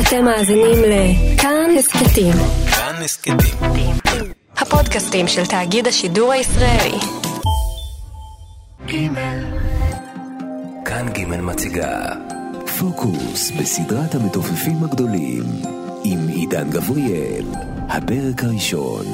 אתם מאזינים לכאן הסכתים. כאן הסכתים. הפודקאסטים של תאגיד השידור הישראלי. כאן ג' מציגה פוקוס בסדרת המתופפים הגדולים עם עידן גבריאל, הפרק הראשון.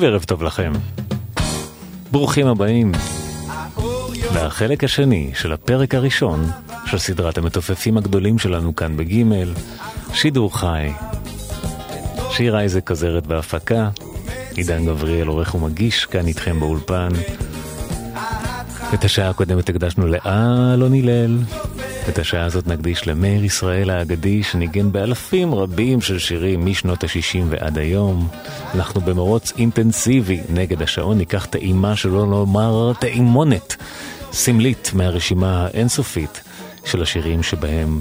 שוב ערב טוב לכם. ברוכים הבאים לחלק השני של הפרק הראשון של סדרת המתופפים הגדולים שלנו כאן בגימל, שידור חי. שיר אייזק עוזרת בהפקה, עידן גבריאל עורך ומגיש כאן איתכם באולפן. את השעה הקודמת הקדשנו לאלון הלל, את השעה הזאת נקדיש למאיר ישראל האגדי שניגן באלפים רבים של שירים משנות ה-60 ועד היום. אנחנו במרוץ אינטנסיבי נגד השעון, ניקח טעימה שלא לומר טעימונת סמלית מהרשימה האינסופית של השירים שבהם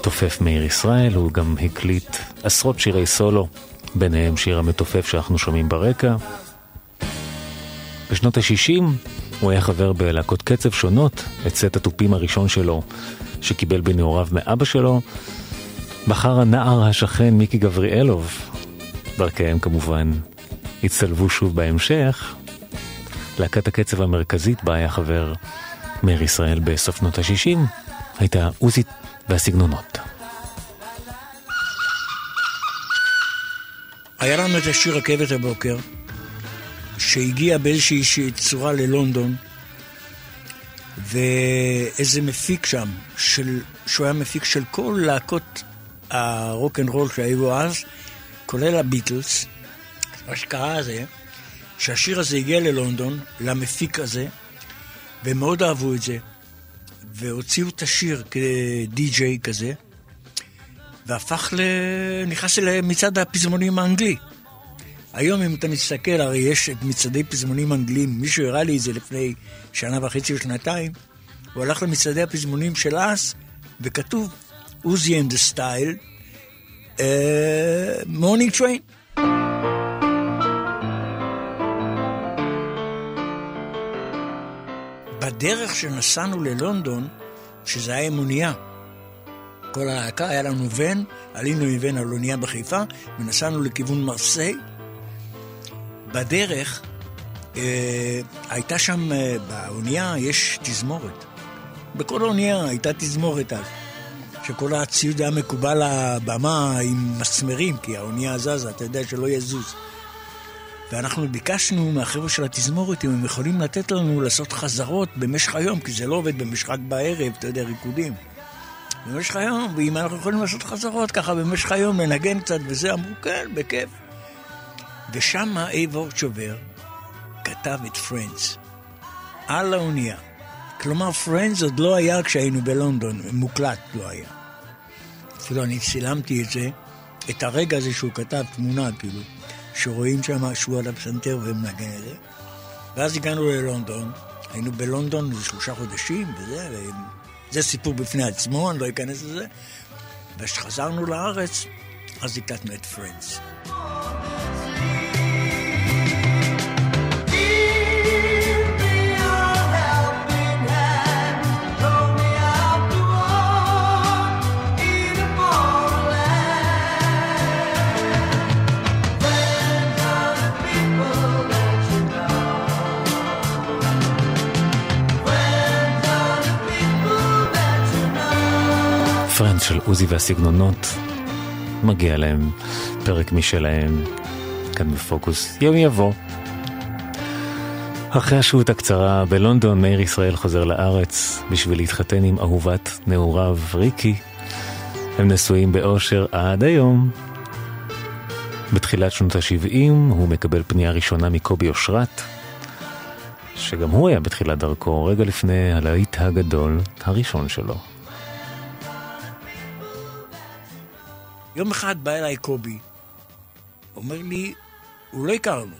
תופף מאיר ישראל, הוא גם הקליט עשרות שירי סולו, ביניהם שיר המתופף שאנחנו שומעים ברקע. בשנות ה-60 הוא היה חבר בלהקות קצב שונות, את סט התופים הראשון שלו, שקיבל בנעוריו מאבא שלו, בחר הנער השכן מיקי גבריאלוב. דרכיהם כמובן הצטלבו שוב בהמשך. להקת הקצב המרכזית בה היה חבר מאיר ישראל בסוף שנות ה-60, הייתה עוזית והסגנונות. היה לנו את השיר רכבת הבוקר, שהגיע באיזושהי צורה ללונדון, ואיזה מפיק שם, של, שהוא היה מפיק של כל להקות הרוק אנד רול שהיו אז, כולל הביטלס. מה שקרה זה, שהשיר הזה הגיע ללונדון, למפיק הזה, והם מאוד אהבו את זה, והוציאו את השיר כדי-ג'יי כזה, והפך ל... נכנס למצעד הפזמונים האנגלי. היום אם אתה מסתכל, הרי יש את מצעדי פזמונים אנגלים, מישהו הראה לי את זה לפני שנה וחצי או שנתיים, הוא הלך למצעדי הפזמונים של אז, וכתוב Uzi and the Styles, Morning Train. בדרך שנסענו ללונדון, שזה היה עם אונייה, כל הלהקה, היה לנו ון, עלינו עם ון על אונייה בחיפה, ונסענו לכיוון מרסיי. בדרך, אה, הייתה שם, אה, באונייה יש תזמורת. בכל האונייה הייתה תזמורת אז. שכל הציוד היה מקובל לבמה עם מסמרים, כי האונייה זזה, אתה יודע שלא יזוז. ואנחנו ביקשנו מהחבר'ה של התזמורת אם הם יכולים לתת לנו לעשות חזרות במשך היום, כי זה לא עובד במשך רק בערב, אתה יודע, ריקודים. במשך היום, ואם אנחנו יכולים לעשות חזרות ככה במשך היום, לנגן קצת וזה, אמרו כן, בכיף. ושם אייב אורצ'ובר כתב את Friends על האונייה. כלומר, Friends עוד לא היה כשהיינו בלונדון, מוקלט לא היה. אפילו אני צילמתי את זה, את הרגע הזה שהוא כתב תמונה, כאילו, שרואים שם שהוא על הפסנתר ומנגן את זה. ואז הגענו ללונדון, היינו בלונדון איזה שלושה חודשים, וזה, זה סיפור בפני עצמו, אני לא אכנס לזה. וכשחזרנו לארץ, אז הקלטנו את פרנדס. פרנץ של עוזי והסגנונות, מגיע להם פרק משלהם, כאן בפוקוס, יום יבוא. אחרי השהות הקצרה בלונדון, מאיר ישראל חוזר לארץ בשביל להתחתן עם אהובת נעוריו ריקי. הם נשואים באושר עד היום. בתחילת שנות ה-70 הוא מקבל פנייה ראשונה מקובי אושרת, שגם הוא היה בתחילת דרכו, רגע לפני הלהיט הגדול הראשון שלו. יום אחד בא אליי קובי, אומר לי, הוא לא הכרנו.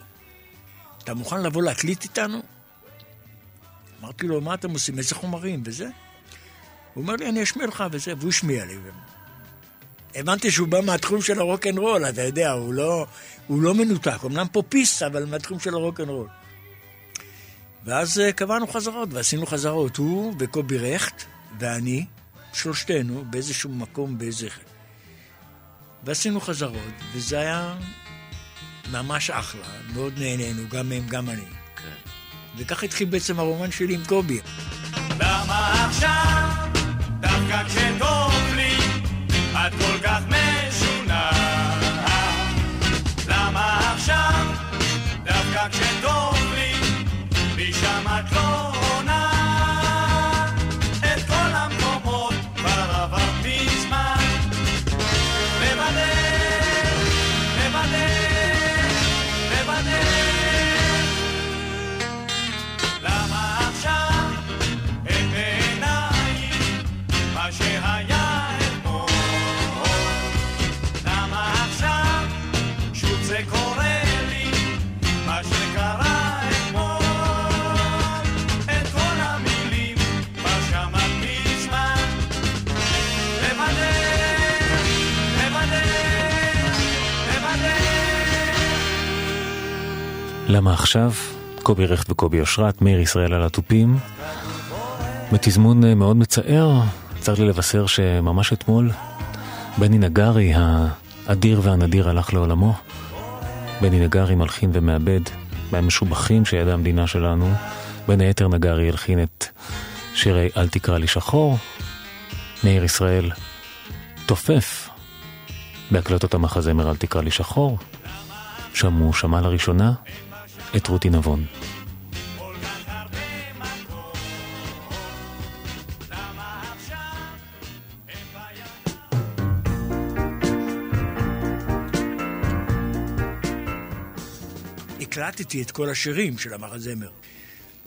אתה מוכן לבוא להקליט איתנו? אמרתי לו, מה אתם עושים? איזה חומרים וזה? הוא אומר לי, אני אשמיע לך וזה, והוא השמיע לי. הבנתי שהוא בא מהתחום של הרוקנרול, אתה יודע, הוא לא, הוא לא מנותק, אמנם פופיסט, אבל מהתחום של הרוקנרול. ואז אה, קבענו חזרות, ועשינו חזרות, הוא וקובי רכט, ואני, שלושתנו, באיזשהו מקום, באיזה... ועשינו חזרות, וזה היה ממש אחלה, מאוד נהנינו, גם הם, גם אני. כן. וכך התחיל בעצם הרומן שלי עם קובי. למה עכשיו, דווקא כשטוב לי, את כל כך משונה? למה עכשיו? קובי רכט וקובי אושרת, מאיר ישראל על התופים. בתזמון אה, מאוד מצער, צריך לי לבשר שממש אתמול בני נגרי האדיר והנדיר הלך לעולמו. בני נגרי מלחין ומעבד מהמשובחים שידעה המדינה שלנו. בין היתר נגרי הלחין את שירי אל תקרא לי שחור. מאיר ישראל תופף בהקלטות המחזמר אל תקרא לי שחור. שם הוא שמע לראשונה את רותי נבון. הקלטתי את כל השירים של המחזמר.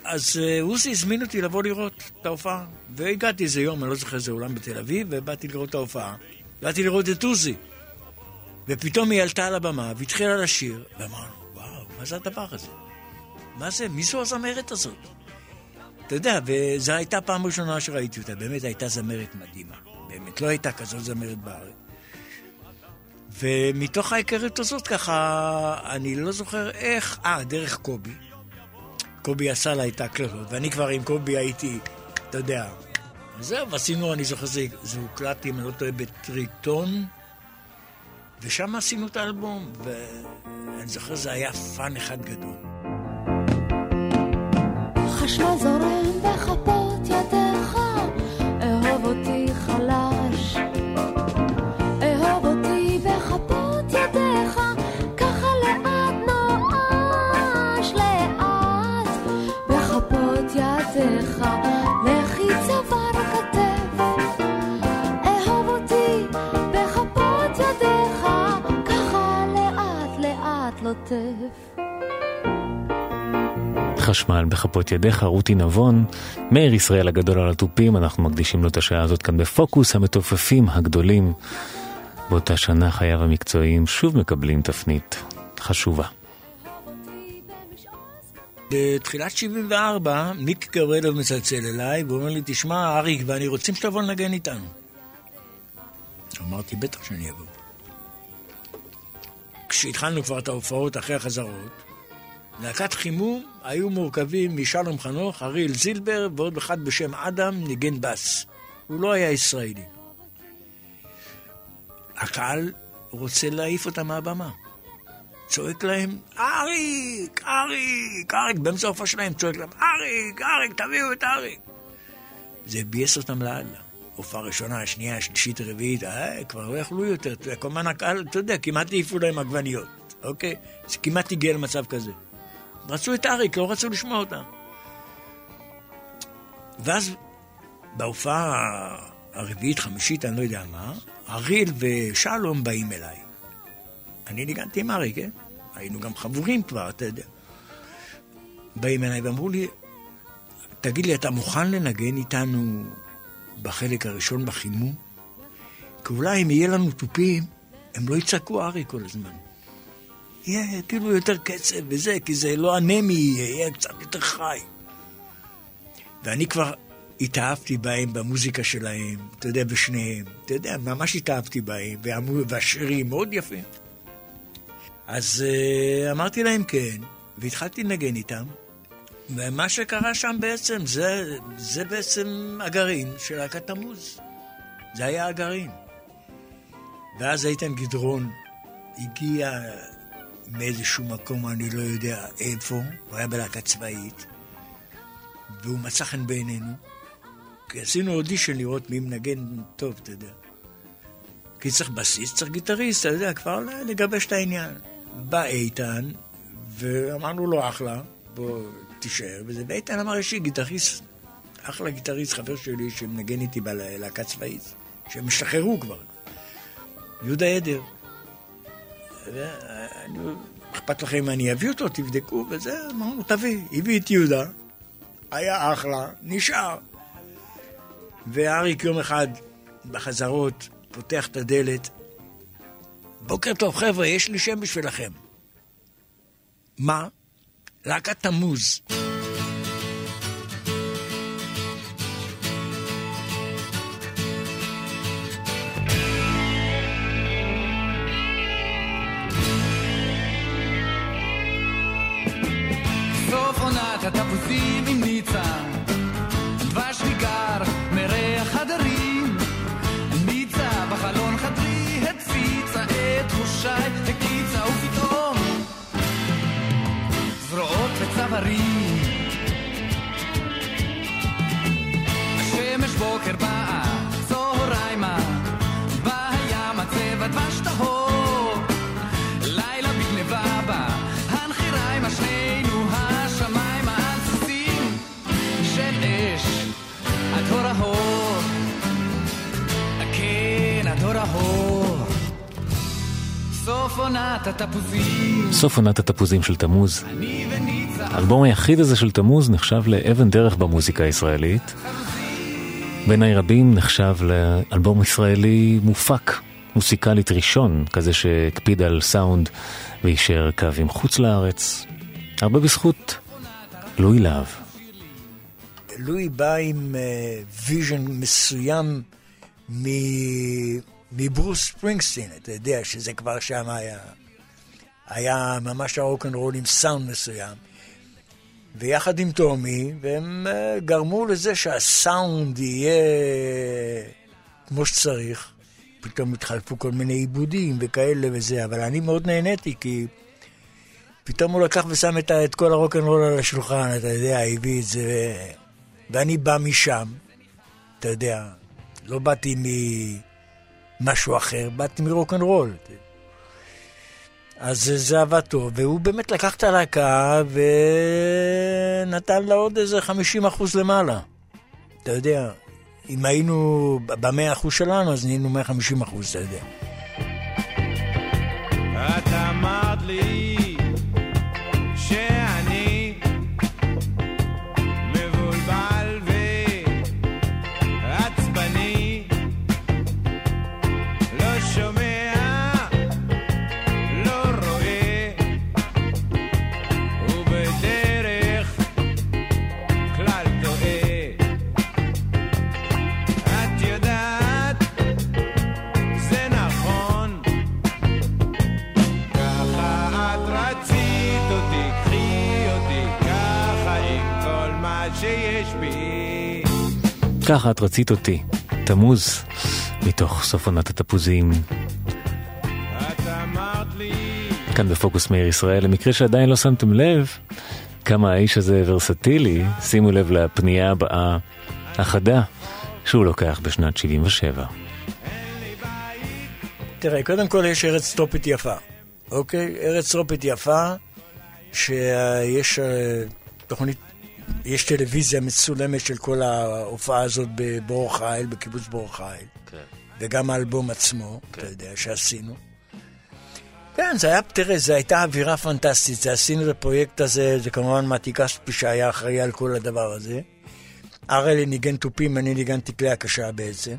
אז עוזי הזמין אותי לבוא לראות את ההופעה. והגעתי איזה יום, אני לא זוכר איזה אולם בתל אביב, ובאתי לראות את ההופעה. באתי לראות את עוזי. ופתאום היא עלתה על הבמה והתחילה לשיר, ואמרנו, מה זה הדבר הזה? מה זה? מי זו הזמרת הזאת? אתה יודע, וזו הייתה פעם ראשונה שראיתי אותה, באמת הייתה זמרת מדהימה. באמת, לא הייתה כזאת זמרת בארץ. ומתוך ההיכרות הזאת ככה, אני לא זוכר איך, אה, דרך קובי. קובי עשה לה את ההקלטות, ואני כבר עם קובי הייתי, אתה יודע. וזהו, ועשינו, אני זוכר, זה, זה הוקלט, אם אני לא טועה, בטריטון, ושם עשינו את האלבום, ואני זוכר, זה היה fun אחד גדול. חשמל זורם בכפות ידיך, לוטף. חשמל בכפות ידיך, רותי נבון, מאיר ישראל הגדול על התופים, אנחנו מקדישים לו את השעה הזאת כאן בפוקוס, המתופפים הגדולים. באותה שנה חייו המקצועיים שוב מקבלים תפנית חשובה. בתחילת 74, מיק גברלוב מצלצל אליי ואומר לי, תשמע, אריק ואני רוצים שתבוא לנגן איתנו. אמרתי, בטח שאני אבוא. כשהתחלנו כבר את ההופעות אחרי החזרות, להקת חימום היו מורכבים משלום חנוך, אריאל זילבר ועוד אחד בשם אדם ניגן בס. הוא לא היה ישראלי. הקהל רוצה להעיף אותם מהבמה. צועק להם, אריק, אריק, אריק, באמצע ההופעה שלהם צועק להם, אריק, אריק, תביאו את אריק. זה ביאס אותם לאללה. הופעה ראשונה, שנייה, שלישית, רביעית, אה, כבר לא יכלו יותר, אתה יודע, כל הזמן הקהל, אתה יודע, כמעט העיפו להם עגבניות, אוקיי? זה כמעט הגיע למצב כזה. רצו את אריק, לא רצו לשמוע אותם. ואז בהופעה הרביעית, חמישית, אני לא יודע מה, אריל ושלום באים אליי. אני ניגנתי עם אריק, כן? היינו גם חבורים כבר, אתה יודע. באים אליי ואמרו לי, תגיד לי, אתה מוכן לנגן איתנו בחלק הראשון בחימום? כי אולי אם יהיה לנו תופים, הם לא יצעקו אריק כל הזמן. יהיה כאילו יותר קצב וזה, כי זה לא אנמי יהיה, יהיה קצת יותר חי. ואני כבר התאהבתי בהם, במוזיקה שלהם, אתה יודע, בשניהם. אתה יודע, ממש התאהבתי בהם, והשירים מאוד יפים. אז uh, אמרתי להם כן, והתחלתי לנגן איתם. ומה שקרה שם בעצם, זה, זה בעצם הגרעין של להקת תמוז. זה היה הגרעין. ואז איתן גדרון הגיע מאיזשהו מקום, אני לא יודע איפה, הוא היה בלהקה צבאית, והוא מצא חן בעינינו, כי עשינו אודישן לראות מי מנגן טוב, אתה יודע. כי צריך בסיס, צריך גיטריסט, אתה יודע, כבר לגבש את העניין. בא איתן, ואמרנו לו, אחלה, בוא תישאר וזה, ואיתן אמר, יש לי גיטריסט, אחלה גיטריסט, חבר שלי, שמנגן איתי בלהקה צבאית, שהם השתחררו כבר. יהודה עדר. ואני, אכפת לכם אם אני אביא אותו, תבדקו, וזה, אמרנו, תביא. הביא את יהודה, היה אחלה, נשאר. ואריק יום אחד, בחזרות, פותח את הדלת, בוקר טוב, חבר'ה, יש לי שם בשבילכם. מה? להקת תמוז. סוף עונת התפוזים עם ניצה, סוף עונת התפוזים, סוף עונת התפוזים של תמוז. האלבום היחיד הזה של תמוז נחשב לאבן דרך במוזיקה הישראלית. בעיני רבים נחשב לאלבום ישראלי מופק, מוסיקלית ראשון, כזה שהקפיד על סאונד ויישר קווים חוץ לארץ. הרבה בזכות לואי להב. לואי בא עם vision מסוים מ- מברוס ספרינגסטין, אתה יודע שזה כבר שם היה, היה ממש הרוקנרול עם סאונד מסוים. ויחד עם טומי, והם אה, גרמו לזה שהסאונד יהיה כמו שצריך. פתאום התחלפו כל מיני עיבודים וכאלה וזה, אבל אני מאוד נהניתי, כי פתאום הוא לקח ושם את, את כל הרוקנרול על השולחן, אתה יודע, הביא את זה, ואני בא משם, אתה יודע, לא באתי ממשהו אחר, באתי מרוקנרול. אז זה עבד טוב, והוא באמת לקח את הלהקה ונתן לה עוד איזה 50 אחוז למעלה. אתה יודע, אם היינו במאה אחוז שלנו, אז נהיינו 150 אחוז, אתה יודע. את אמרת לי ככה את רצית אותי, תמוז, מתוך סוף עונת התפוזים. כאן בפוקוס מאיר ישראל, למקרה שעדיין לא שמתם לב כמה האיש הזה ורסטילי, שימו לב לפנייה הבאה, החדה, שהוא לוקח בשנת 77. תראה, קודם כל יש ארץ טרופית יפה, אוקיי? ארץ טרופית יפה, שיש אה, תוכנית, יש טלוויזיה מצולמת של כל ההופעה הזאת בבור חיל, בקיבוץ בור חיל. כן. וגם האלבום עצמו, אתה יודע, שעשינו. כן, זה היה, תראה, זו הייתה אווירה פנטסטית, זה עשינו את הפרויקט הזה, זה כמובן מתי כספי שהיה אחראי על כל הדבר הזה. אראלי ניגן תופים, אני ניגנתי כלי הקשה בעצם.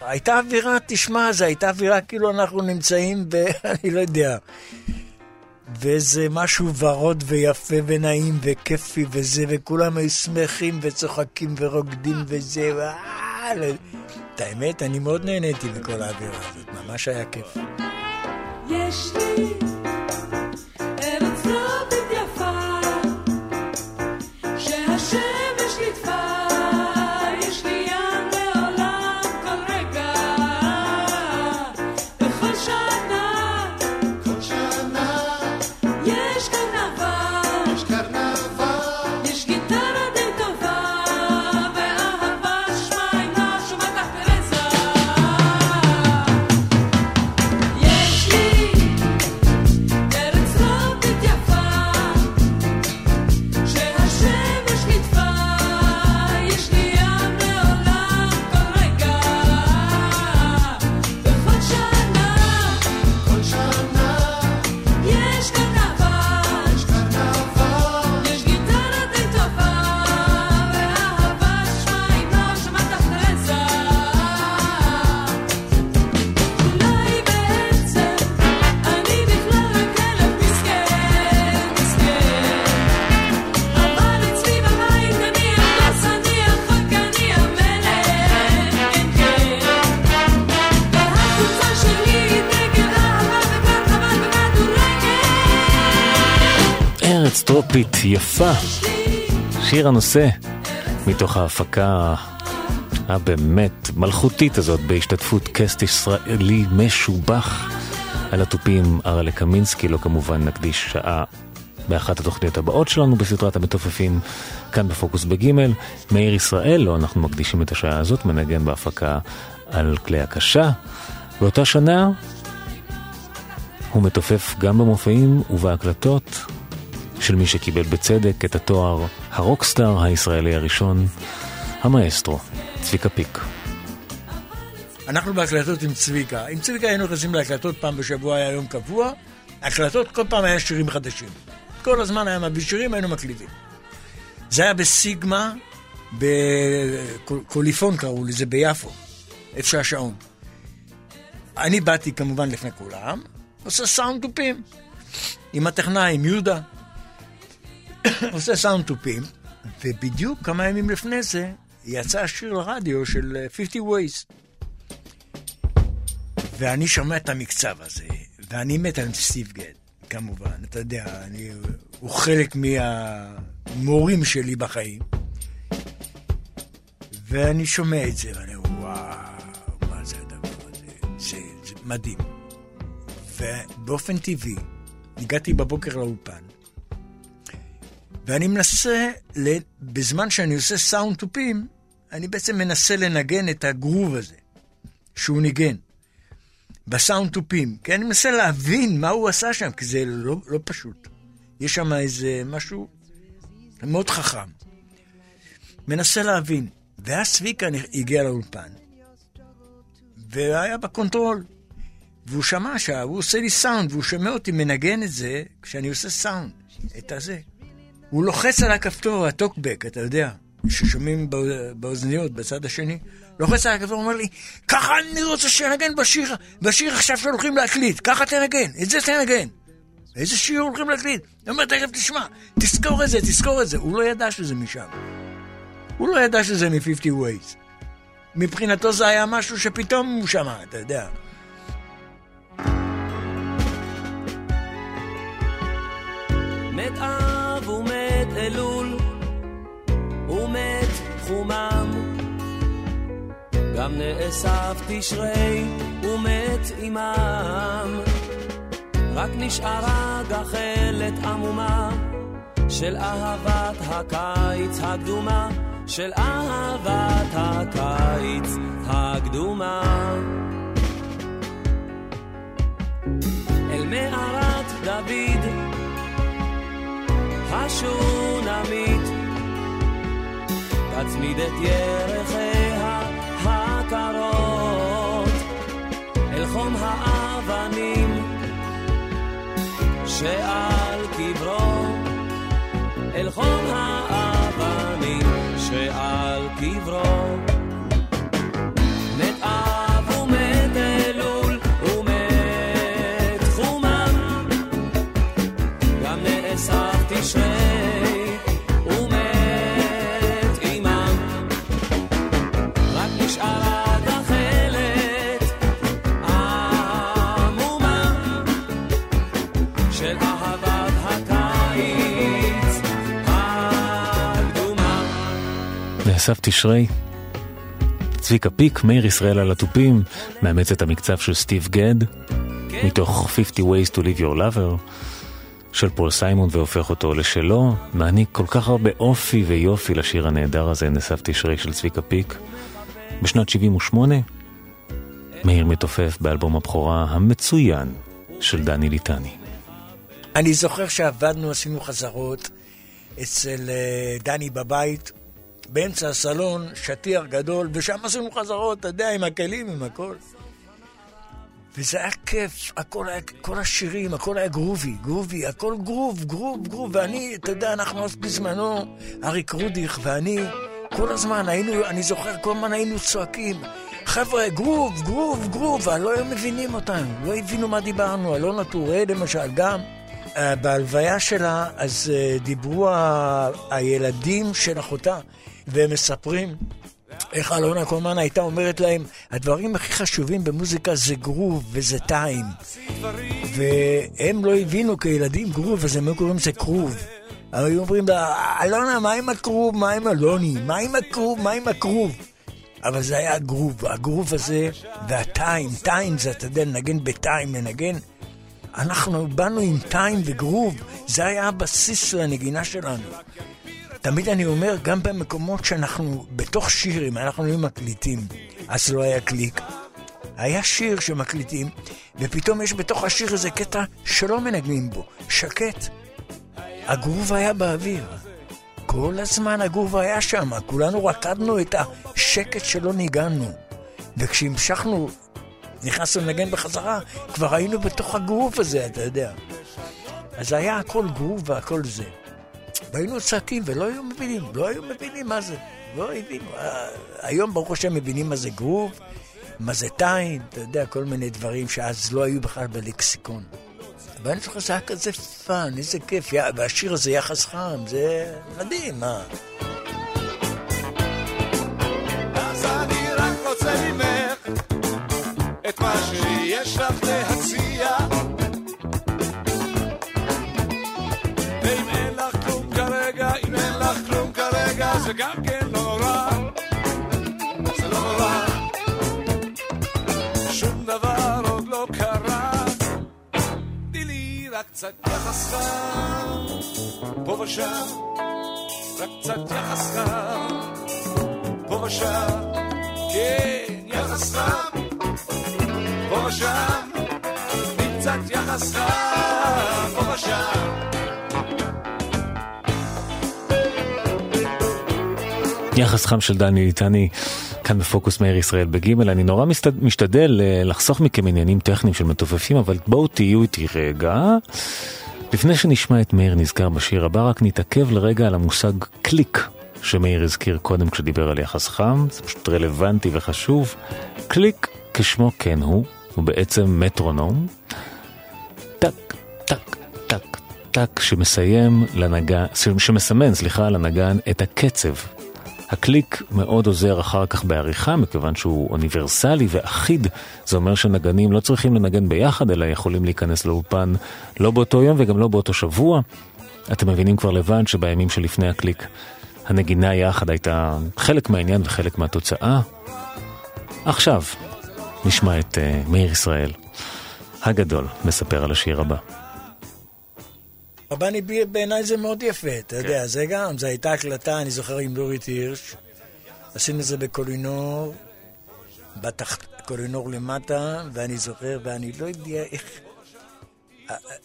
והייתה אווירה, תשמע, זו הייתה אווירה כאילו אנחנו נמצאים ב... אני לא יודע. וזה משהו ורוד ויפה ונעים וכיפי וזה, וכולם שמחים וצוחקים ורוקדים וזה, את האמת, אני מאוד נהניתי מכל האווירה הזאת, ממש היה כיף. יש לי ארץ טרופית יפה, שיר הנושא מתוך ההפקה הבאמת מלכותית הזאת בהשתתפות קסט ישראלי משובח על התופים ארלה קמינסקי, לו כמובן נקדיש שעה באחת התוכניות הבאות שלנו בסדרת המתופפים כאן בפוקוס בגימל. מאיר ישראל, לו אנחנו מקדישים את השעה הזאת, מנגן בהפקה על כלי הקשה. באותה שנה הוא מתופף גם במופעים ובהקלטות של מי שקיבל בצדק את התואר הרוקסטאר הישראלי הראשון, המאסטרו, צביקה פיק. אנחנו בהקלטות עם צביקה. עם צביקה היינו נכנסים להקלטות פעם בשבוע, היה יום קבוע. הקלטות, כל פעם היה שירים חדשים. כל הזמן היה מביא שירים, היינו מקליטים. זה היה בסיגמה, בקוליפון קראו לזה, ביפו, איפה שהשעון. אני באתי כמובן לפני כולם, עושה סאונד תופים. עם הטכנאי, עם יהודה. עושה סאונד תופים, ובדיוק כמה ימים לפני זה יצא שיר לרדיו של אה, 50 Ways. ואני שומע את המקצב הזה, ואני מת על סטיב גד, כמובן, אתה יודע, אני, הוא חלק מהמורים שלי בחיים. ואני שומע את זה, ואני אומר, וואו, מה זה הדבר הזה? זה, זה מדהים. ובאופן טבעי, הגעתי בבוקר לאולפן, ואני מנסה, בזמן שאני עושה סאונד תופים, אני בעצם מנסה לנגן את הגרוב הזה, שהוא ניגן, בסאונד תופים, כי אני מנסה להבין מה הוא עשה שם, כי זה לא, לא פשוט. יש שם איזה משהו מאוד חכם. מנסה להבין. ואז צביקה הגיע לאולפן, והיה ב control. והוא שמע שהוא עושה לי סאונד, והוא שומע אותי מנגן את זה כשאני עושה סאונד, את הזה. הוא לוחץ על הכפתור, ה talkback, אתה יודע, ששומעים באוזניות בצד השני, לוחץ על הכפתור, אומר לי, ככה אני רוצה שנגן בשיר, בשיר עכשיו שהולכים להקליט, ככה תנגן, את זה תנגן. איזה שיר הולכים להקליט? אני אומר, תכף תשמע, תזכור את זה, תזכור את זה. הוא לא ידע שזה משם. הוא לא ידע שזה מ-50 Ways. מבחינתו זה היה משהו שפתאום הוא שמע, אתה יודע. מת אב ומת אלול ומת חומם גם נאסף תשרי ומת עמם רק נשארה גחלת עמומה של אהבת הקיץ הקדומה, של אהבת הקיץ הקדומה. אל מערת דוד, השונמית, תצמיד את ירחיה הקרות, אל חום האבנים שעל קברו, אל חום האבנים שעל קברו. מת רק נשארה גחלת עמומה של אהבת הקיץ הקדומה. נאסף תשרי. צביקה פיק, מאיר ישראל על התופים, מאמץ את המקצב של סטיב גד, מתוך 50 Ways to Live Your Lover, של פול סיימון והופך אותו לשלו, מעניק כל כך הרבה אופי ויופי לשיר הנהדר הזה, נאסף תשרי של צביקה פיק. בשנת 78, מאיר מתופף באלבום הבכורה המצוין של דני ליטני. אני זוכר שעבדנו, עשינו חזרות אצל אה, דני בבית, באמצע הסלון, שטיח גדול, ושם עשינו חזרות, אתה יודע, עם הכלים, עם הכל. וזה היה כיף, הכל היה, כל השירים, הכל היה גרובי, גרובי, הכל גרוב, גרוב, גרוב, ואני, אתה יודע, אנחנו אז בזמנו, אריק רודיך ואני, כל הזמן היינו, אני זוכר, כל הזמן היינו צועקים, חבר'ה, גרוב, גרוב, גרוב, ולא היו מבינים אותנו, לא הבינו מה דיברנו, אלונה טורי למשל, גם. אה, בהלוויה שלה, אז אה, דיברו ה- הילדים של אחותה, והם מספרים איך אלונה הזמן הייתה אומרת להם, הדברים הכי חשובים במוזיקה זה גרוב וזה טיים. והם לא הבינו כילדים גרוב, אז הם היו קוראים לזה. אבל היו אומרים לה, אלונה, מה עם הקרוב? מה עם אלוני? מה עם הקרוב? מה עם הקרוב? אבל זה היה הגרוב, הגרוב הזה והטיים, טיים זה, אתה יודע, לנגן בטיים, לנגן. אנחנו באנו עם טיים וגרוב, זה היה הבסיס של הנגינה שלנו. תמיד אני אומר, גם במקומות שאנחנו בתוך שירים, אנחנו היו מקליטים, אז לא היה קליק. היה שיר שמקליטים, ופתאום יש בתוך השיר איזה קטע שלא מנגנים בו, שקט. הגרוב היה באוויר. כל הזמן הגרוב היה שם, כולנו רקדנו את השקט שלא ניגענו. וכשהמשכנו, נכנסנו לנגן בחזרה, כבר היינו בתוך הגרוב הזה, אתה יודע. אז היה הכל גרוב והכל זה. והיינו צועקים ולא היו מבינים, לא היו מבינים מה זה, לא הבינו. אה, היום ברוך השם מבינים מה זה גרוב, מה זה טיים, אתה יודע, כל מיני דברים שאז לא היו בכלל בלקסיקון. ואני זוכר שזה היה כזה פאן, איזה כיף, והשיר הזה יחס חם, זה מדהים, מה? אז גם כן לא נורא. זה לא נורא. שום דבר עוד לא קרה. תני לי רק קצת יחס חם, פה ושם, רק קצת יחס חם. פה ושם, כן, יחס חם, פה ושם, קצת יחס חם, פה ושם. יחס חם של דני ליטני, כאן בפוקוס מאיר ישראל בגימל. אני נורא. משתדל אה, לחסוך מכם עניינים טכניים של מתופפים, אבל בואו תהיו איתי רגע. לפני שנשמע את מאיר נזכר בשיר הבא, רק נתעכב לרגע על המושג קליק, שמאיר הזכיר קודם כשדיבר על יחס חם, זה פשוט רלוונטי וחשוב. קליק, כשמו כן הוא, הוא בעצם מטרונום. טק, טק, טק, טק, שמסיים לנגן, שמסמן, סליחה, לנגן את הקצב. הקליק מאוד עוזר אחר כך בעריכה, מכיוון שהוא אוניברסלי ואחיד. זה אומר שנגנים לא צריכים לנגן ביחד, אלא יכולים להיכנס לאולפן לא באותו יום וגם לא באותו שבוע. אתם מבינים כבר לבד שבימים שלפני הקליק הנגינה יחד הייתה חלק מהעניין וחלק מהתוצאה. עכשיו, נשמע את uh, מאיר ישראל הגדול מספר על השיר הבא. הבני בי בעיניי זה מאוד יפה, אתה כן. יודע, זה גם, זו הייתה הקלטה, אני זוכר עם דורית הירש. עשינו את זה בקולינור, בתחת, קולינור למטה, ואני זוכר, ואני לא יודע איך... אה, אה,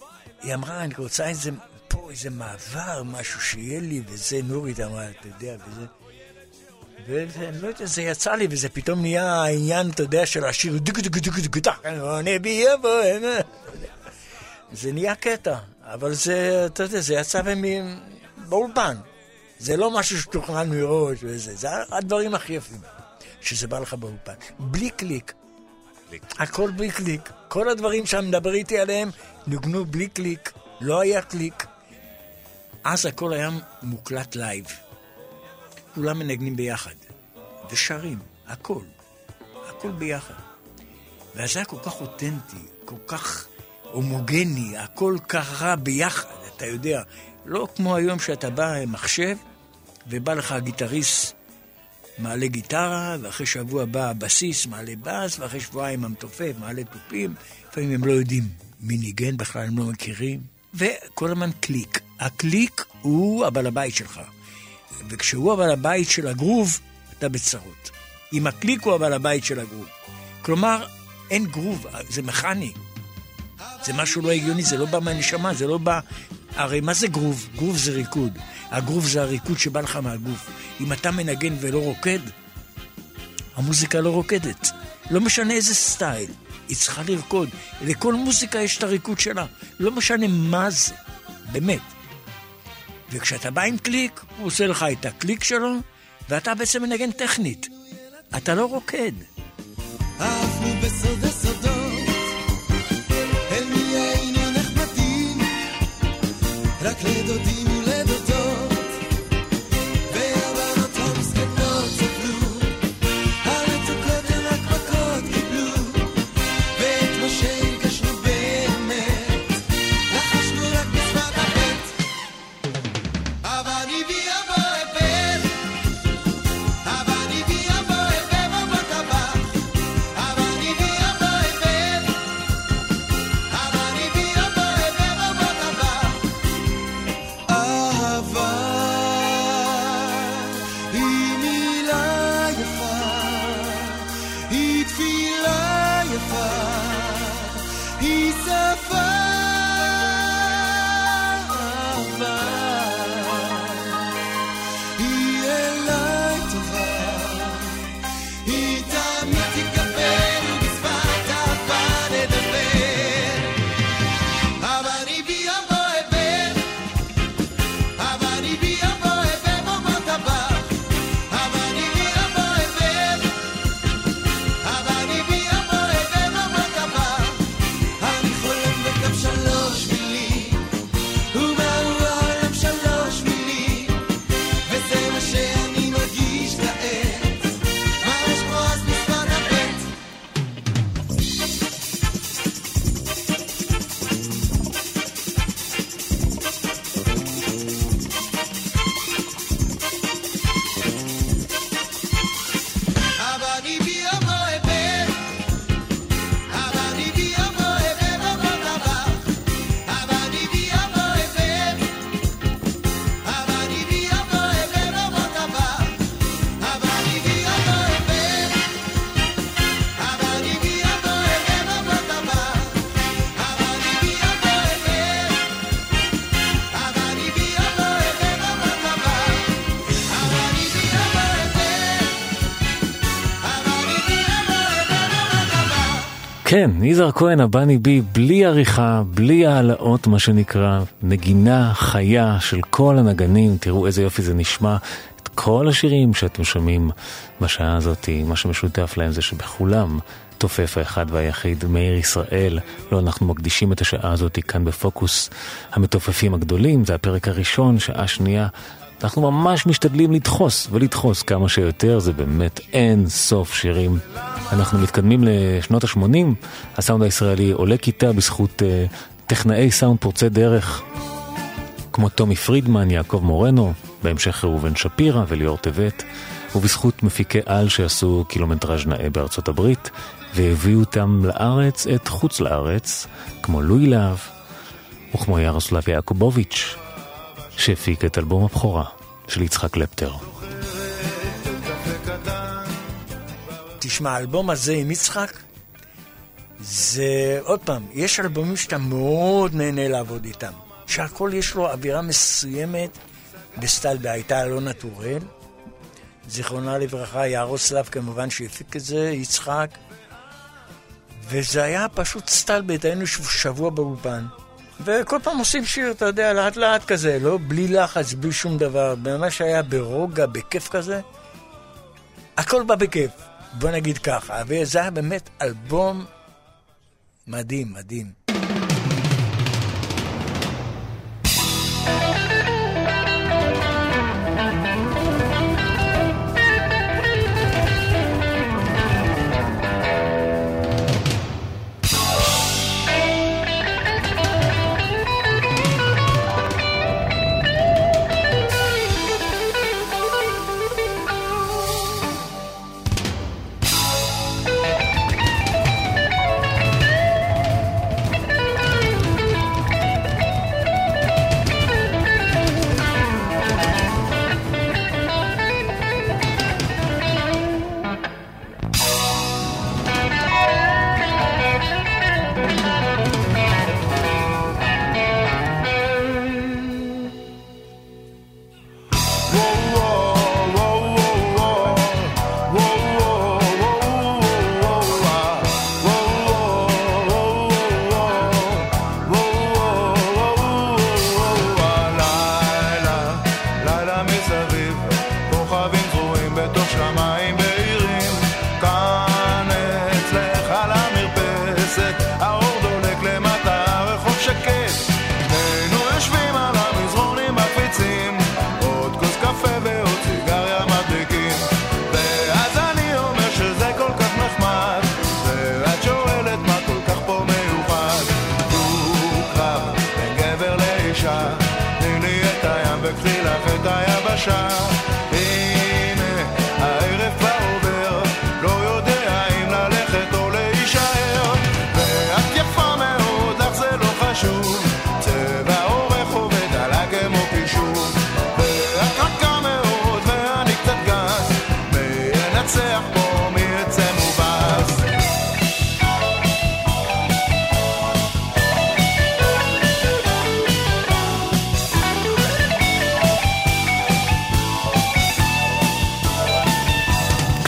היא אמרה, אני רוצה איזה, פה איזה מעבר, משהו שיהיה לי, וזה, נורית אמרה, אתה יודע, וזה... ואני לא יודע, זה יצא לי, וזה פתאום נהיה העניין, אתה יודע, של השיר אה, זה נהיה קטע, אבל זה, אתה יודע, זה יצא במי... באולפן. זה לא משהו שתוכנן מראש וזה, זה הדברים הכי יפים, שזה בא לך באולפן. בלי קליק. הכל בלי קליק. כל הדברים שאתה מדבר איתי עליהם נוגנו בלי קליק. לא היה קליק. אז הכל היה מוקלט live. כולם מנגנים ביחד. ושרים. הכל. הכל ביחד. ואז היה כל כך אותנטי, כל כך הומוגני, הכל קרה ביחד, אתה יודע. לא כמו היום שאתה בא עם מחשב, ובא לך הגיטריסט מעלה גיטרה, ואחרי שבוע בא הבסיס מעלה בס, ואחרי שבועיים המתופף מעלה תופים. לפעמים הם לא יודעים מי ניגן, בכלל הם לא מכירים. וכל הזמן קליק. הקליק הוא הבעל הבית שלך. וכשהוא הבעל הבית של הגרוב, אתה בצרות. אם הקליק הוא הבעל הבית של הגרוב. כלומר, אין גרוב, זה מכני. זה משהו לא הגיוני, זה לא בא מהנשמה, זה לא בא... הרי מה זה גרוב? גרוב זה ריקוד. הגרוב זה הריקוד שבא לך מהגוף. אם אתה מנגן ולא רוקד, המוזיקה לא רוקדת. לא משנה איזה סטייל, היא צריכה לרקוד. לכל מוזיקה יש את הריקוד שלה. לא משנה מה זה, באמת. וכשאתה בא עם קליק, הוא עושה לך את הקליק שלו, ואתה בעצם מנגן טכנית. אתה לא רוקד. עפנו בסוד הסודות, רק לדודים כן, יזהר כהן, הבני בי, בלי עריכה, בלי העלאות, מה שנקרא, נגינה חיה של כל הנגנים, תראו איזה יופי זה נשמע. את כל השירים שאתם שומעים בשעה הזאת, מה שמשותף להם זה שבכולם תופף האחד והיחיד, מאיר ישראל. לא, אנחנו מקדישים את השעה הזאת כאן בפוקוס המתופפים הגדולים, זה הפרק הראשון, שעה שנייה. אנחנו ממש משתדלים לדחוס ולדחוס כמה שיותר, זה באמת אין סוף שירים. אנחנו מתקדמים לשנות ה-80, הסאונד הישראלי עולה כיתה בזכות uh, טכנאי סאונד פורצי דרך, כמו טומי פרידמן, יעקב מורנו, בהמשך ראובן שפירא וליאור טבת, ובזכות מפיקי על שעשו קילומטראז' נאה בארצות הברית, והביאו אותם לארץ את חוץ לארץ, כמו לואי להב, וכמו ירוסלב יעקובוביץ', שהפיק את אלבום הבכורה של יצחק קלפטר. תשמע, האלבום הזה עם יצחק, זה, עוד פעם, יש אלבומים שאתה מאוד נהנה לעבוד איתם. שהכל יש לו אווירה מסוימת בסטייל והייתה אלונה טורל, זיכרונה לברכה, ירוסלב כמובן שהפיק את זה, יצחק, וזה היה פשוט סטלבט, היינו שבוע באולפן. וכל פעם עושים שיר, אתה יודע, לאט לאט כזה, לא בלי לחץ, בלי שום דבר, ממש היה ברוגע, בכיף כזה. הכל בא בכיף, בוא נגיד ככה. וזה היה באמת אלבום מדהים, מדהים.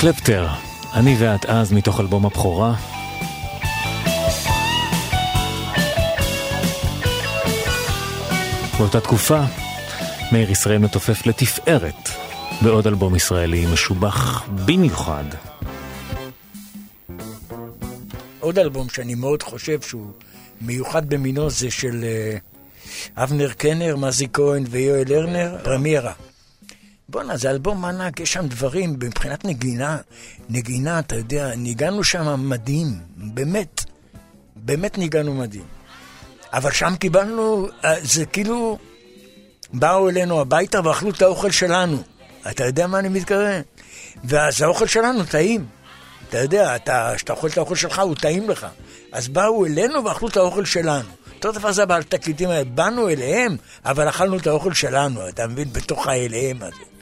קלפטר, אני ואת אז מתוך אלבום הבכורה. באותה תקופה, מאיר ישראל מתופף לתפארת בעוד אלבום ישראלי משובח במיוחד. עוד אלבום שאני מאוד חושב שהוא מיוחד במינו זה של uh, אבנר קנר, מזי כהן ויואל לרנר, פרמיירה. בואנה, זה אלבום ענק, יש שם דברים, מבחינת נגינה, נגינה, אתה יודע, ניגענו שם מדהים, באמת, באמת ניגענו מדהים. אבל שם קיבלנו, אה, זה כאילו, באו אלינו הביתה ואכלו את האוכל שלנו. אתה יודע מה אני מתכוון? ואז האוכל שלנו טעים. אתה יודע, כשאתה אוכל את האוכל שלך, הוא טעים לך. אז באו אלינו ואכלו את האוכל שלנו. אותו דבר זה בתקליטים האלה, באנו אליהם, אבל אכלנו את האוכל שלנו, אתה מבין? בתוך האלבום הזה.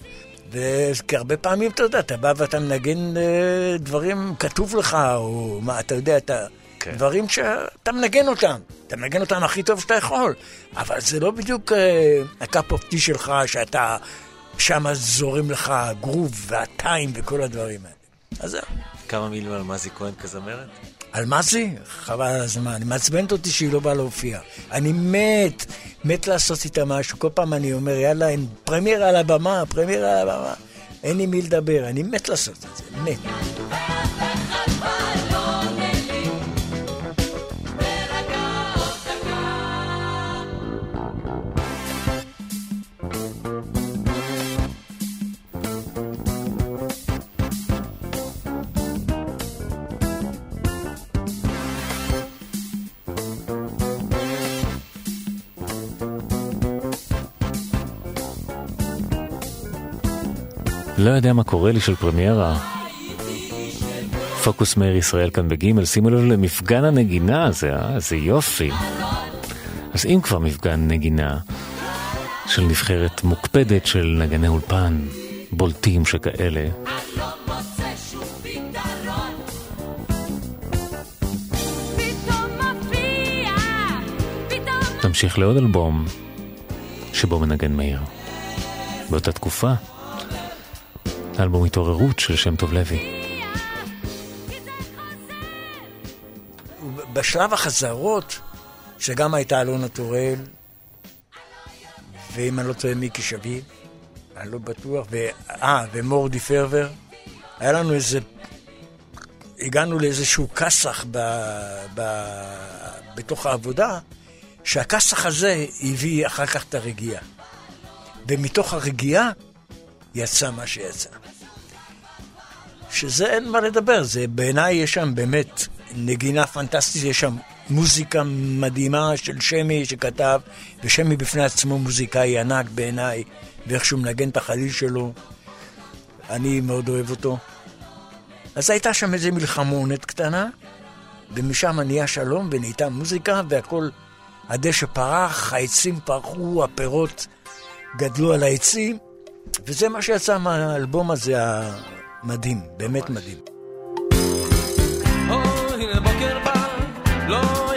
וכי הרבה פעמים, אתה יודע, אתה בא ואתה מנגן אה, דברים, כתוב לך, או מה, אתה יודע, אתה... כן. דברים שאתה מנגן אותם. אתה מנגן אותם הכי טוב שאתה יכול. אבל זה לא בדיוק אה, ה cup of tea שלך, שאתה... שם זורם לך ה groove וה time וכל הדברים האלה. אז זהו. כמה מילים על מזי כהן כזמרת? על מה זה? חבל על הזמן. היא מעצבנת אותי שהיא לא באה להופיע. אני מת, מת לעשות איתה משהו. כל פעם אני אומר, יאללה, אין פרמיירה על הבמה, פרמיירה על הבמה. אין עם מי לדבר, אני מת לעשות את זה, מת. לא יודע מה קורה לי של פרמיירה. פוקוס מאיר ישראל כאן בגימל, שימו לב למפגן הנגינה הזה, אה? איזה יופי. אז אם כבר מפגן נגינה של נבחרת מוקפדת של נגני אולפן, בולטים שכאלה, נמשיך לעוד אלבום שבו מנגן מאיר. באותה תקופה, אלבום התעוררות של שם טוב לוי. בשלב החזרות, שגם הייתה אלונה טורל, ואם אני לא טועה מיקי שביב, אני לא בטוח. אה, ומורדי פרבר, היה לנו איזה... הגענו לאיזשהו כסח ב... ב... בתוך העבודה, שהכסח הזה הביא אחר כך את הרגיעה. ומתוך הרגיעה יצא מה שיצא. שזה אין מה לדבר, זה בעיניי יש שם באמת נגינה פנטסטית, יש שם מוזיקה מדהימה של שמי שכתב, ושמי בפני עצמו מוזיקאי ענק בעיניי, ואיך שהוא מנגן את החליל שלו, אני מאוד אוהב אותו. אז הייתה שם איזו מלחמונת קטנה, ומשם נהיה שלום ונהייתה מוזיקה, והכל, הדשא פרח, העצים פרחו, הפירות גדלו על העצים, וזה מה שיצא מהאלבום הזה המדהים, באמת מדהים. או, הנה בוקר בא, לא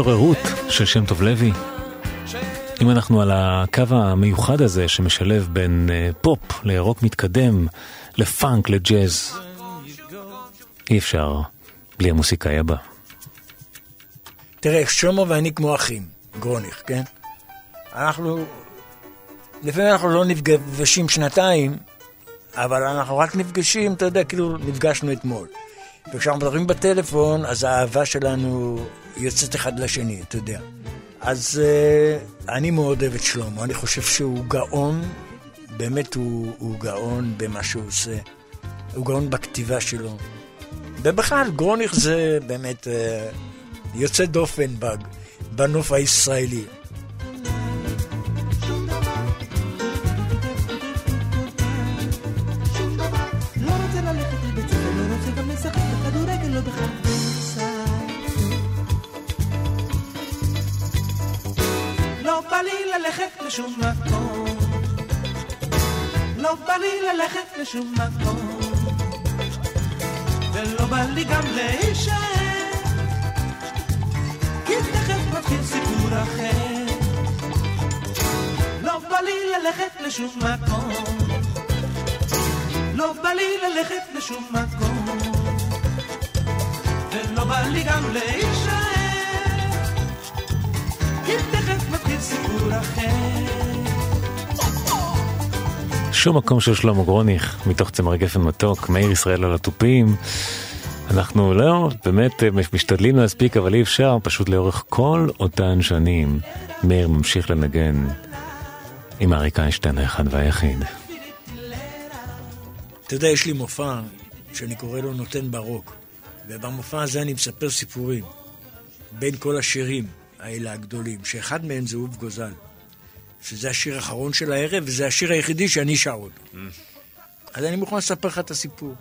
התעוררות של שם טוב לוי. אם אנחנו על הקו המיוחד הזה שמשלב בין אה, פופ לירוק מתקדם, לפאנק, לג'אז, אי אפשר בלי המוסיקאי הבא. תראה, שלמה ואני כמו אחים, גרוניך, כן? אנחנו, לפעמים אנחנו לא נפגשים שנתיים, אבל אנחנו רק נפגשים, אתה יודע, כאילו נפגשנו אתמול. וכשאנחנו מדברים בטלפון, אז האהבה שלנו יוצאת אחד לשני, אתה יודע. אז uh, אני מאוד אוהב את שלמה, אני חושב שהוא גאון, באמת הוא, הוא גאון במה שהוא עושה. הוא גאון בכתיבה שלו. ובכלל, גרוניך זה באמת uh, יוצא דופן בנוף הישראלי. לשום מקום. לא בא לי ללכת לשום מקום. ולא בא לי גם להישאר. כי תכף מתחיל סיפור אחר. לא בא לי ללכת לשום מקום. לא בא לי ללכת לשום מקום, ולא בא לי גם להישאר, כי תכף מתחיל סיפור אחר. שום מקום של שלמה גרוניך, מתוך צמר גפן מתוק, מאיר ישראל על התופים. אנחנו לא, באמת אה, משתדלים להספיק, אבל אי אפשר, פשוט לאורך כל אותן שנים, מאיר ממשיך לנגן עם אריק איינשטיין האחד והיחיד. אתה יודע, יש לי מופע שאני קורא לו נותן ברוק, ובמופע הזה אני מספר סיפורים בין כל השירים האלה הגדולים, שאחד מהם זה אהוב גוזל, שזה השיר האחרון של הערב, וזה השיר היחידי שאני שר אותו. אז אני מוכן לספר לך את הסיפור.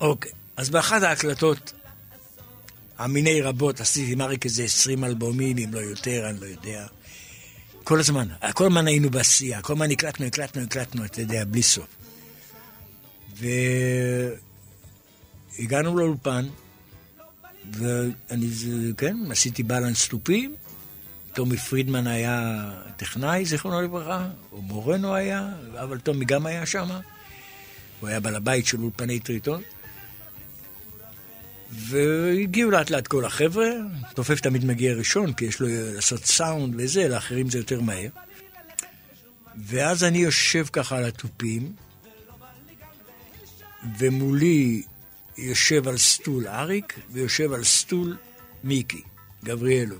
אוקיי, אז באחת ההקלטות, המיני רבות, עשיתי עם אריק איזה 20 אלבומים, אם לא יותר, אני לא יודע. כל הזמן, כל הזמן היינו בעשייה, כל הזמן הקלטנו, הקלטנו, הקלטנו, אתה יודע, בלי סוף. והגענו לאולפן, ואני, כן, עשיתי בלנס תופים, טומי פרידמן היה טכנאי, זיכרונו לברכה, או מורנו היה, אבל טומי גם היה שם. הוא היה בעל הבית של אולפני טריטון. והגיעו לאט לאט כל החבר'ה, תופף תמיד מגיע ראשון, כי יש לו לעשות סאונד וזה, לאחרים זה יותר מהר. ואז אני יושב ככה על התופים, ומולי יושב על סטול אריק, ויושב על סטול מיקי, גבריאלו.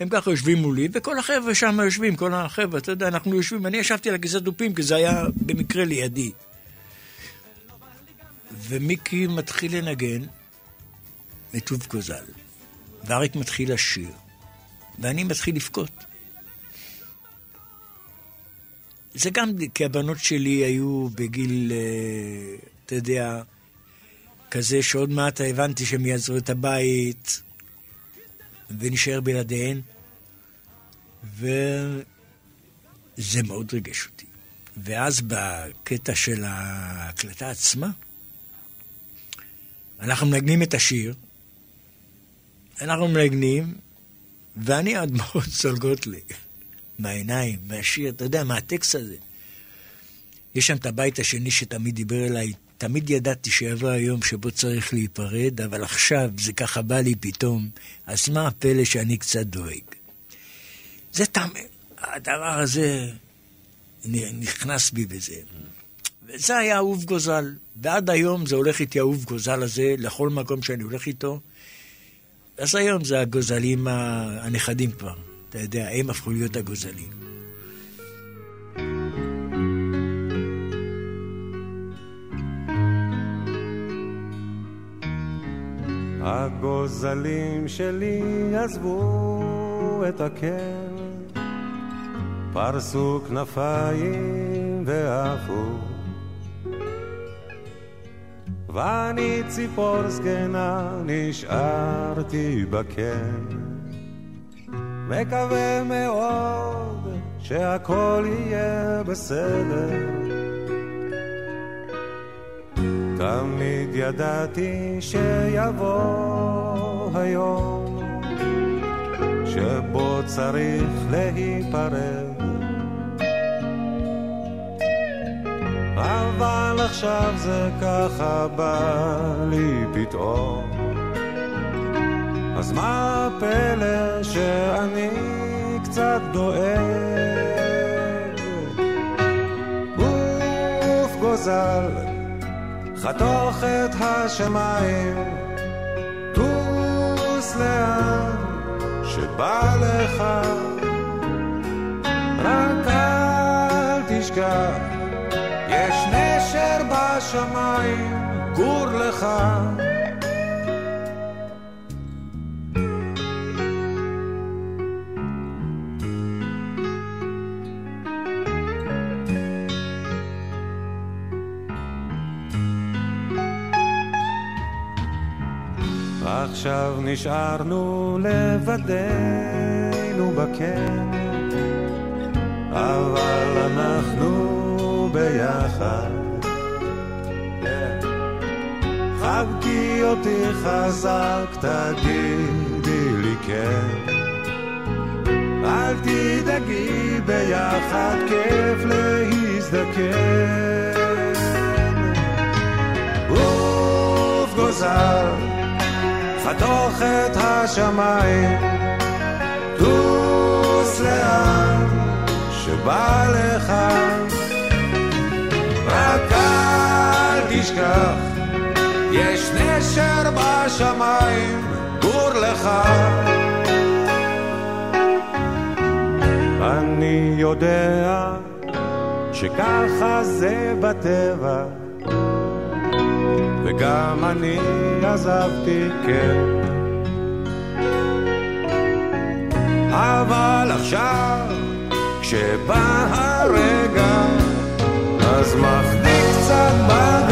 הם ככה יושבים מולי, וכל החבר'ה שם יושבים, כל החבר'ה, אתה יודע, אנחנו יושבים, אני ישבתי על הכיסא תופים, כי זה היה במקרה לידי. ומיקי מתחיל לנגן מטוב קוזל, ואריק מתחיל לשיר, ואני מתחיל לבכות. זה גם כי הבנות שלי היו בגיל, אה, אתה יודע, כזה שעוד מעט הבנתי שהם יעזרו את הבית ונשאר בלעדיהן, וזה מאוד ריגש אותי. ואז בקטע של ההקלטה עצמה, אנחנו מנגנים את השיר, אנחנו מנגנים, ואני הדמעות צולגות לי, מהעיניים, מהשיר, אתה יודע, מהטקסט הזה. יש שם את הבית השני שתמיד דיבר אליי, תמיד ידעתי שיבוא היום שבו צריך להיפרד, אבל עכשיו זה ככה בא לי פתאום, אז מה הפלא שאני קצת דואג? זה תם... הדבר הזה נכנס בי בזה. וזה היה אהוב גוזל, ועד היום זה הולך איתי אהוב גוזל הזה, לכל מקום שאני הולך איתו. אז היום זה הגוזלים הנכדים כבר, אתה יודע, הם הפכו להיות הגוזלים. הגוזלים שלי עזבו את הקן, פרסו כנפיים ועפו. ואני ציפור זקנה נשארתי בקן, מקווה מאוד שהכל יהיה בסדר. תמיד ידעתי שיבוא היום שבו צריך להיפרד. אבל עכשיו זה ככה בא לי פתאום. אז מה הפלא שאני קצת דואג? גוף גוזל חתוך את השמיים, טוס לאן שבא לך, רק אל תשכח, יש נשר בשמיים, גור לך. עכשיו נשארנו לבדנו בקן, אבל אנחנו ביחד. חבקי אותי חזק, תגידי לי כן. אל תדאגי, ביחד כיף להזדקן. עוף גוזל חתוך את השמיים, טוס לאן שבא לך, רק אל תשכח, יש נשר בשמיים, גור לך. אני יודע שככה זה בטבע וגם אני עזבתי, כן. אבל עכשיו, כשבא הרגע, אז מחניק קצת בגרון,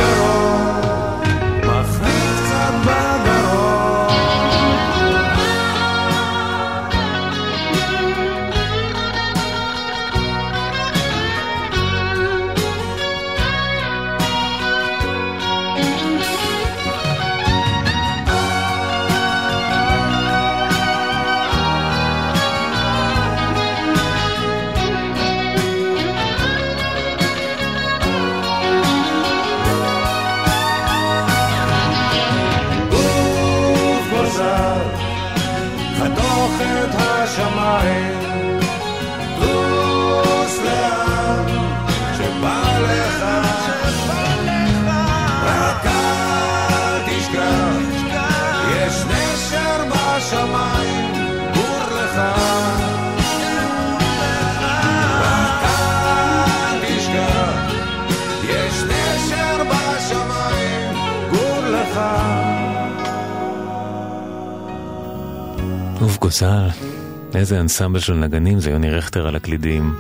他什么？ובגוזל, איזה אנסמבל של נגנים זה יוני רכטר על הקלידים.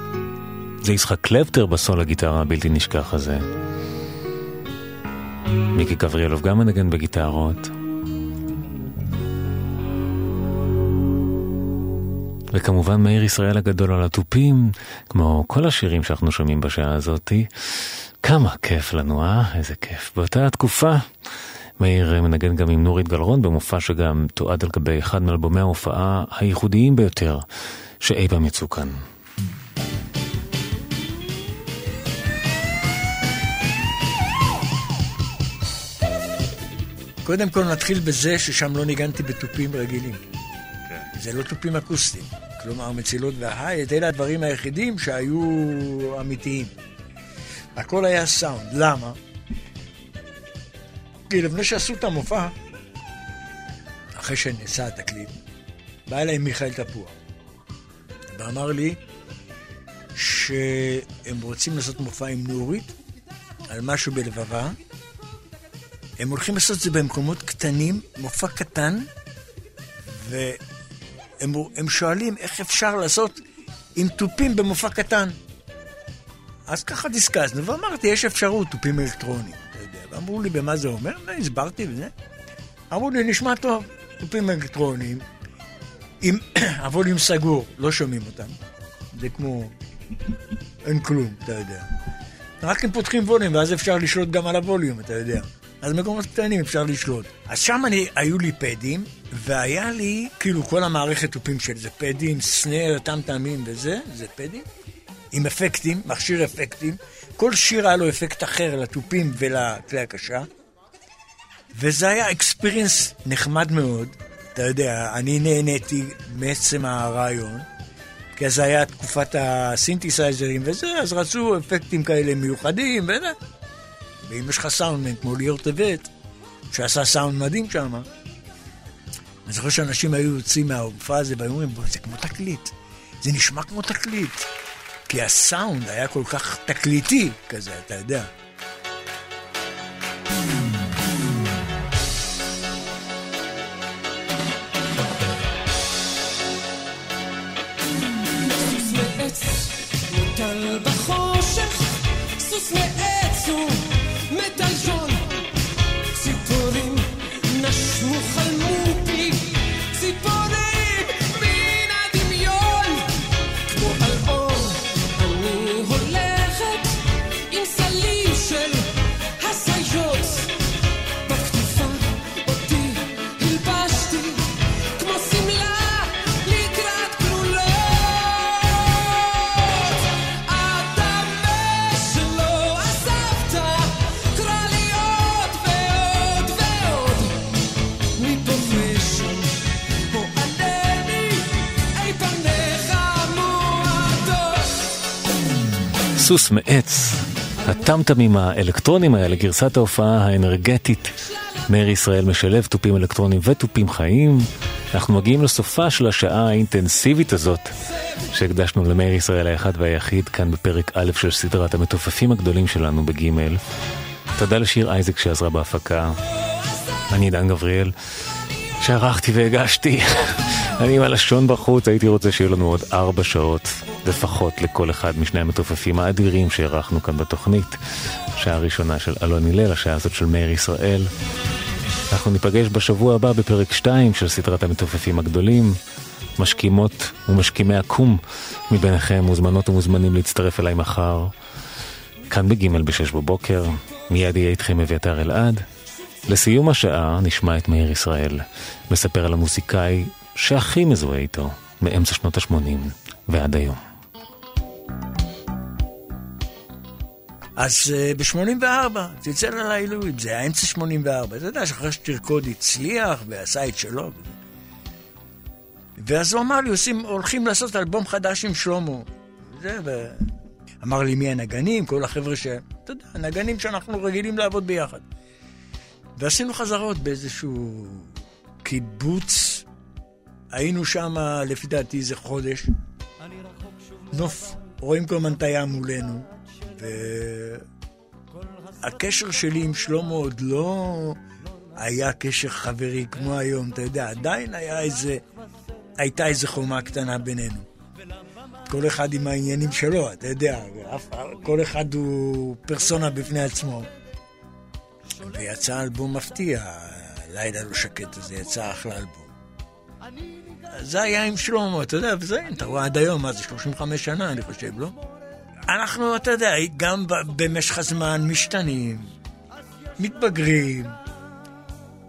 זה יצחק קלפטר בסול הגיטרה הבלתי נשכח הזה. מיקי גבריאלוב גם מנגן בגיטרות. וכמובן מאיר ישראל הגדול על התופים, כמו כל השירים שאנחנו שומעים בשעה הזאתי. כמה כיף לנו, אה? איזה כיף. באותה התקופה, מאיר מנגן גם עם נורית גלרון במופע שגם תועד על גבי אחד מאלבומי ההופעה הייחודיים ביותר שאי פעם יצאו כאן. קודם כל נתחיל בזה ששם לא ניגנתי בתופים רגילים. זה לא תופים אקוסטיים. כלומר, מצילות וההייט, אלה הדברים היחידים שהיו אמיתיים. הכל היה סאונד. למה? כי לפני שעשו את המופע, אחרי שנעשה התקליט, בא אליי מיכאל תפוח, ואמר לי שהם רוצים לעשות מופע עם נורית על משהו בלבבה. הם הולכים לעשות את זה במקומות קטנים, מופע קטן, והם הם שואלים איך אפשר לעשות עם תופים במופע קטן. אז ככה דיסקסנו, ואמרתי, יש אפשרות, תופים אלקטרוניים, ואמרו לי, במה זה אומר? והסברתי וזה. אמרו לי, נשמע טוב, תופים אלקטרוניים, עם הווליום סגור, לא שומעים אותם. זה כמו... אין כלום, אתה יודע. רק אם פותחים ווליום, ואז אפשר לשלוט גם על הווליום, אתה יודע. אז במקומות קטנים אפשר לשלוט. אז שם אני, היו לי פדים, והיה לי, כאילו, כל המערכת תופים של זה פדים, סנר, טמטמים וזה, זה פדים, עם אפקטים, מכשיר אפקטים. כל שיר היה לו אפקט אחר לתופים ולכלי הקשה. וזה היה אקספיריאנס נחמד מאוד. אתה יודע, אני נהניתי מעצם הרעיון, כי אז היה תקופת הסינתסייזרים וזה, אז רצו אפקטים כאלה מיוחדים וזה. ואם יש לך סאונדמן כמו ליאור טבת, שעשה סאונד מדהים שם, אני זוכר שאנשים היו יוצאים מהמופע הזה והיו אומרים, זה כמו תקליט. זה נשמע כמו תקליט. כי הסאונד היה כל כך תקליטי כזה, אתה יודע. סוס מעץ, הטמטמים האלקטרונים האלה, גרסת ההופעה האנרגטית. מאיר ישראל משלב תופים אלקטרונים ותופים חיים. אנחנו מגיעים לסופה של השעה האינטנסיבית הזאת, שהקדשנו למאיר ישראל האחד והיחיד כאן בפרק א' של סדרת המתופפים הגדולים שלנו בגימל. תודה לשיר אייזק שעזרה בהפקה. אני עידן גבריאל, שערכתי והגשתי. אני עם הלשון בחוץ, הייתי רוצה שיהיו לנו עוד ארבע שעות לפחות לכל אחד משני המתופפים האדירים שהערכנו כאן בתוכנית. שעה ראשונה של אלון הלל, השעה הזאת של מאיר ישראל. אנחנו ניפגש בשבוע הבא בפרק 2 של סדרת המתופפים הגדולים. משכימות ומשכימי הקום מביניכם מוזמנות ומוזמנים להצטרף אליי מחר. כאן בגימל בשש בבוקר, מיד יהיה איתכם אביתר אלעד. לסיום השעה נשמע את מאיר ישראל, מספר על המוזיקאי שהכי מזוהה איתו, מאמצע שנות ה-80 ועד היום. אז uh, ב-84, צלצל אליי לואיד, זה היה אמצע 84. אתה יודע שאחרי שתרקוד הצליח ועשה את שלו. ואז הוא אמר לי, עושים, הולכים לעשות אלבום חדש עם שלמה. זה, ו... אמר לי מי הנגנים, כל החבר'ה ש... אתה יודע, הנגנים שאנחנו רגילים לעבוד ביחד. ועשינו חזרות באיזשהו קיבוץ. היינו שם, לפי דעתי, איזה חודש. נוף, רואים כל הזמן את הים מולנו. והקשר שלי עם שלמה עוד לא היה קשר חברי כמו היום, אתה יודע, עדיין היה איזה... הייתה איזה חומה קטנה בינינו. כל אחד עם העניינים שלו, אתה יודע, כל אחד הוא פרסונה בפני עצמו. ויצא אלבום מפתיע, לילה לא שקט הזה, יצא אחלה אלבום. זה היה עם שלמה, אתה יודע, וזה, אתה רואה עד היום, מה זה 35 שנה, אני חושב, לא? אנחנו, אתה יודע, גם במשך הזמן משתנים, מתבגרים,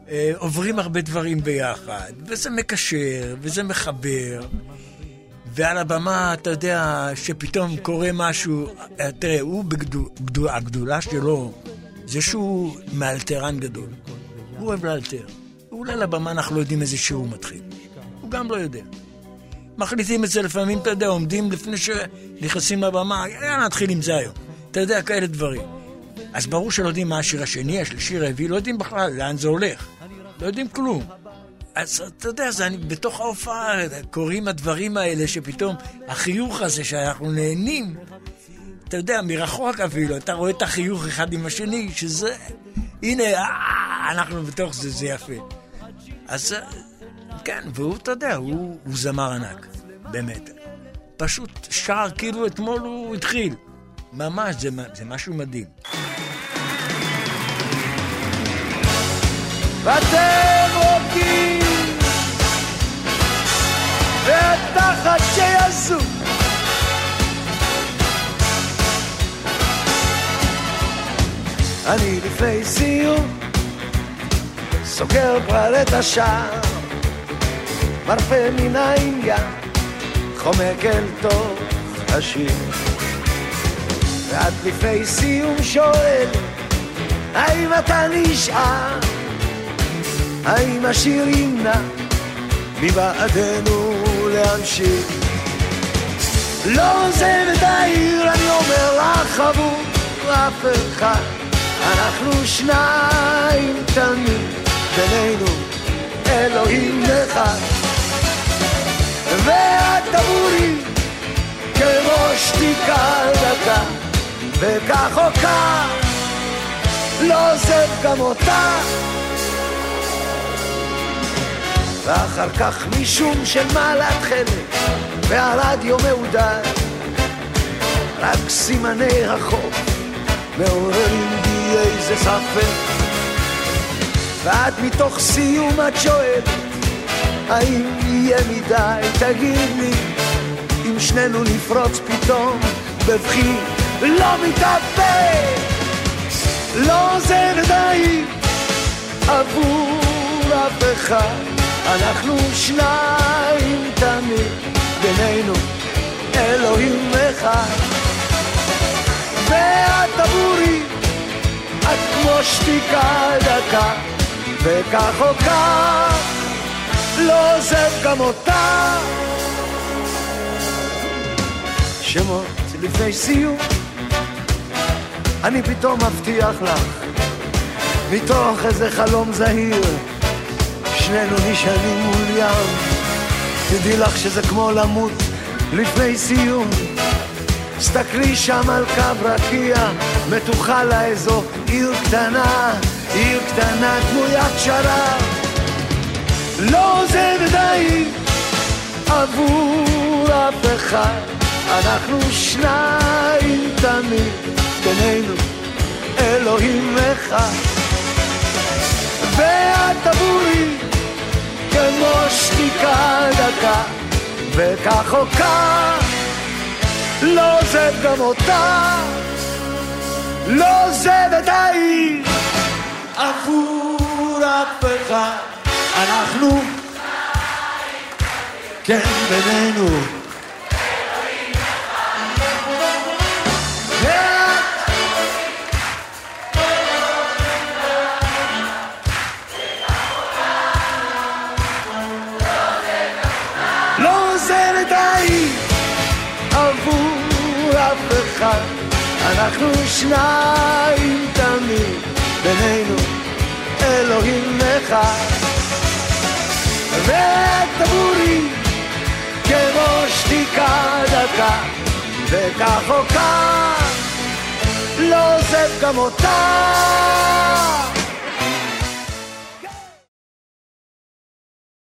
אה, עוברים הרבה דברים ביחד, וזה מקשר, וזה מחבר. ועל הבמה, אתה יודע, שפתאום קורה משהו, אה, תראה, הוא בגדול, הגדולה שלו, זה שהוא מאלתרן גדול. הוא אוהב לאלתר. הוא עולה לבמה, אנחנו לא יודעים איזה שיעור מתחיל. הוא גם לא יודע. מחליטים את זה לפעמים, אתה יודע, עומדים לפני שנכנסים לבמה, יאללה, נתחיל עם זה היום. אתה יודע, כאלה דברים. אז ברור שלא יודעים מה השיר השני, השלישי, הרביעי, לא יודעים בכלל לאן זה הולך. לא יודעים כלום. אז אתה יודע, זה אני, בתוך ההופעה קורים הדברים האלה שפתאום החיוך הזה שאנחנו נהנים, אתה יודע, מרחוק אפילו, אתה רואה את החיוך אחד עם השני, שזה, הנה, אה, אנחנו בתוך זה, זה יפה. אז כן, והוא, אתה יודע, הוא, הוא זמר ענק, באמת. פשוט שר כאילו אתמול הוא התחיל. ממש, זה, זה משהו מדהים. ואתם רוקים והתחת שיזו אני לפני סיום סוגר כבר את השער מרפה מן העניין חומק אל תוך השיר ואת לפני סיום שואל האם אתה נשאר האם השיר ימנע מבעדנו להמשיך? לא עוזב את העיר, אני אומר לך עבור אף אחד. אנחנו שניים תמיד, בינינו אלוהים אחד. ואת תבורי כמו שתיקה דקה, וכך או כך, לא עוזב גם אותה. ואחר כך משום של מעלת חלק והרדיו מעודד רק סימני החוף מעוררים בי איזה ספק ואת מתוך סיום את שואלת האם יהיה מדי תגיד לי? אם שנינו נפרוץ פתאום בבכי לא מתאפק. לא עוזר די עבור אף אחד. אנחנו שניים תמיד, בינינו אלוהים אחד. ואת עבורי, את כמו שתיקה דקה, וכך או כך, לא עוזב גם אותה. שמות לפני סיום, אני פתאום מבטיח לך, מתוך איזה חלום זהיר, שנינו נשענים מול ים. תדעי לך שזה כמו למות לפני סיום. סתכלי שם על קו רקיע, מתוחה לה איזו עיר קטנה, עיר קטנה דמוית שרב. לא עוזב די עבור אף אחד, אנחנו שניים תמיד, בינינו אלוהים אחד. ואת עבורי כמו שתיקה דקה, וכך או כך, לא עוזב גם אותה, לא עוזב את העיר עבור אף אחד, אנחנו... כן, בינינו. לא אנחנו שניים תמיד, בינינו אלוהים אחד. ותבורי כמו שתיקה דקה, וכך או כך לא עוזב גם אותה.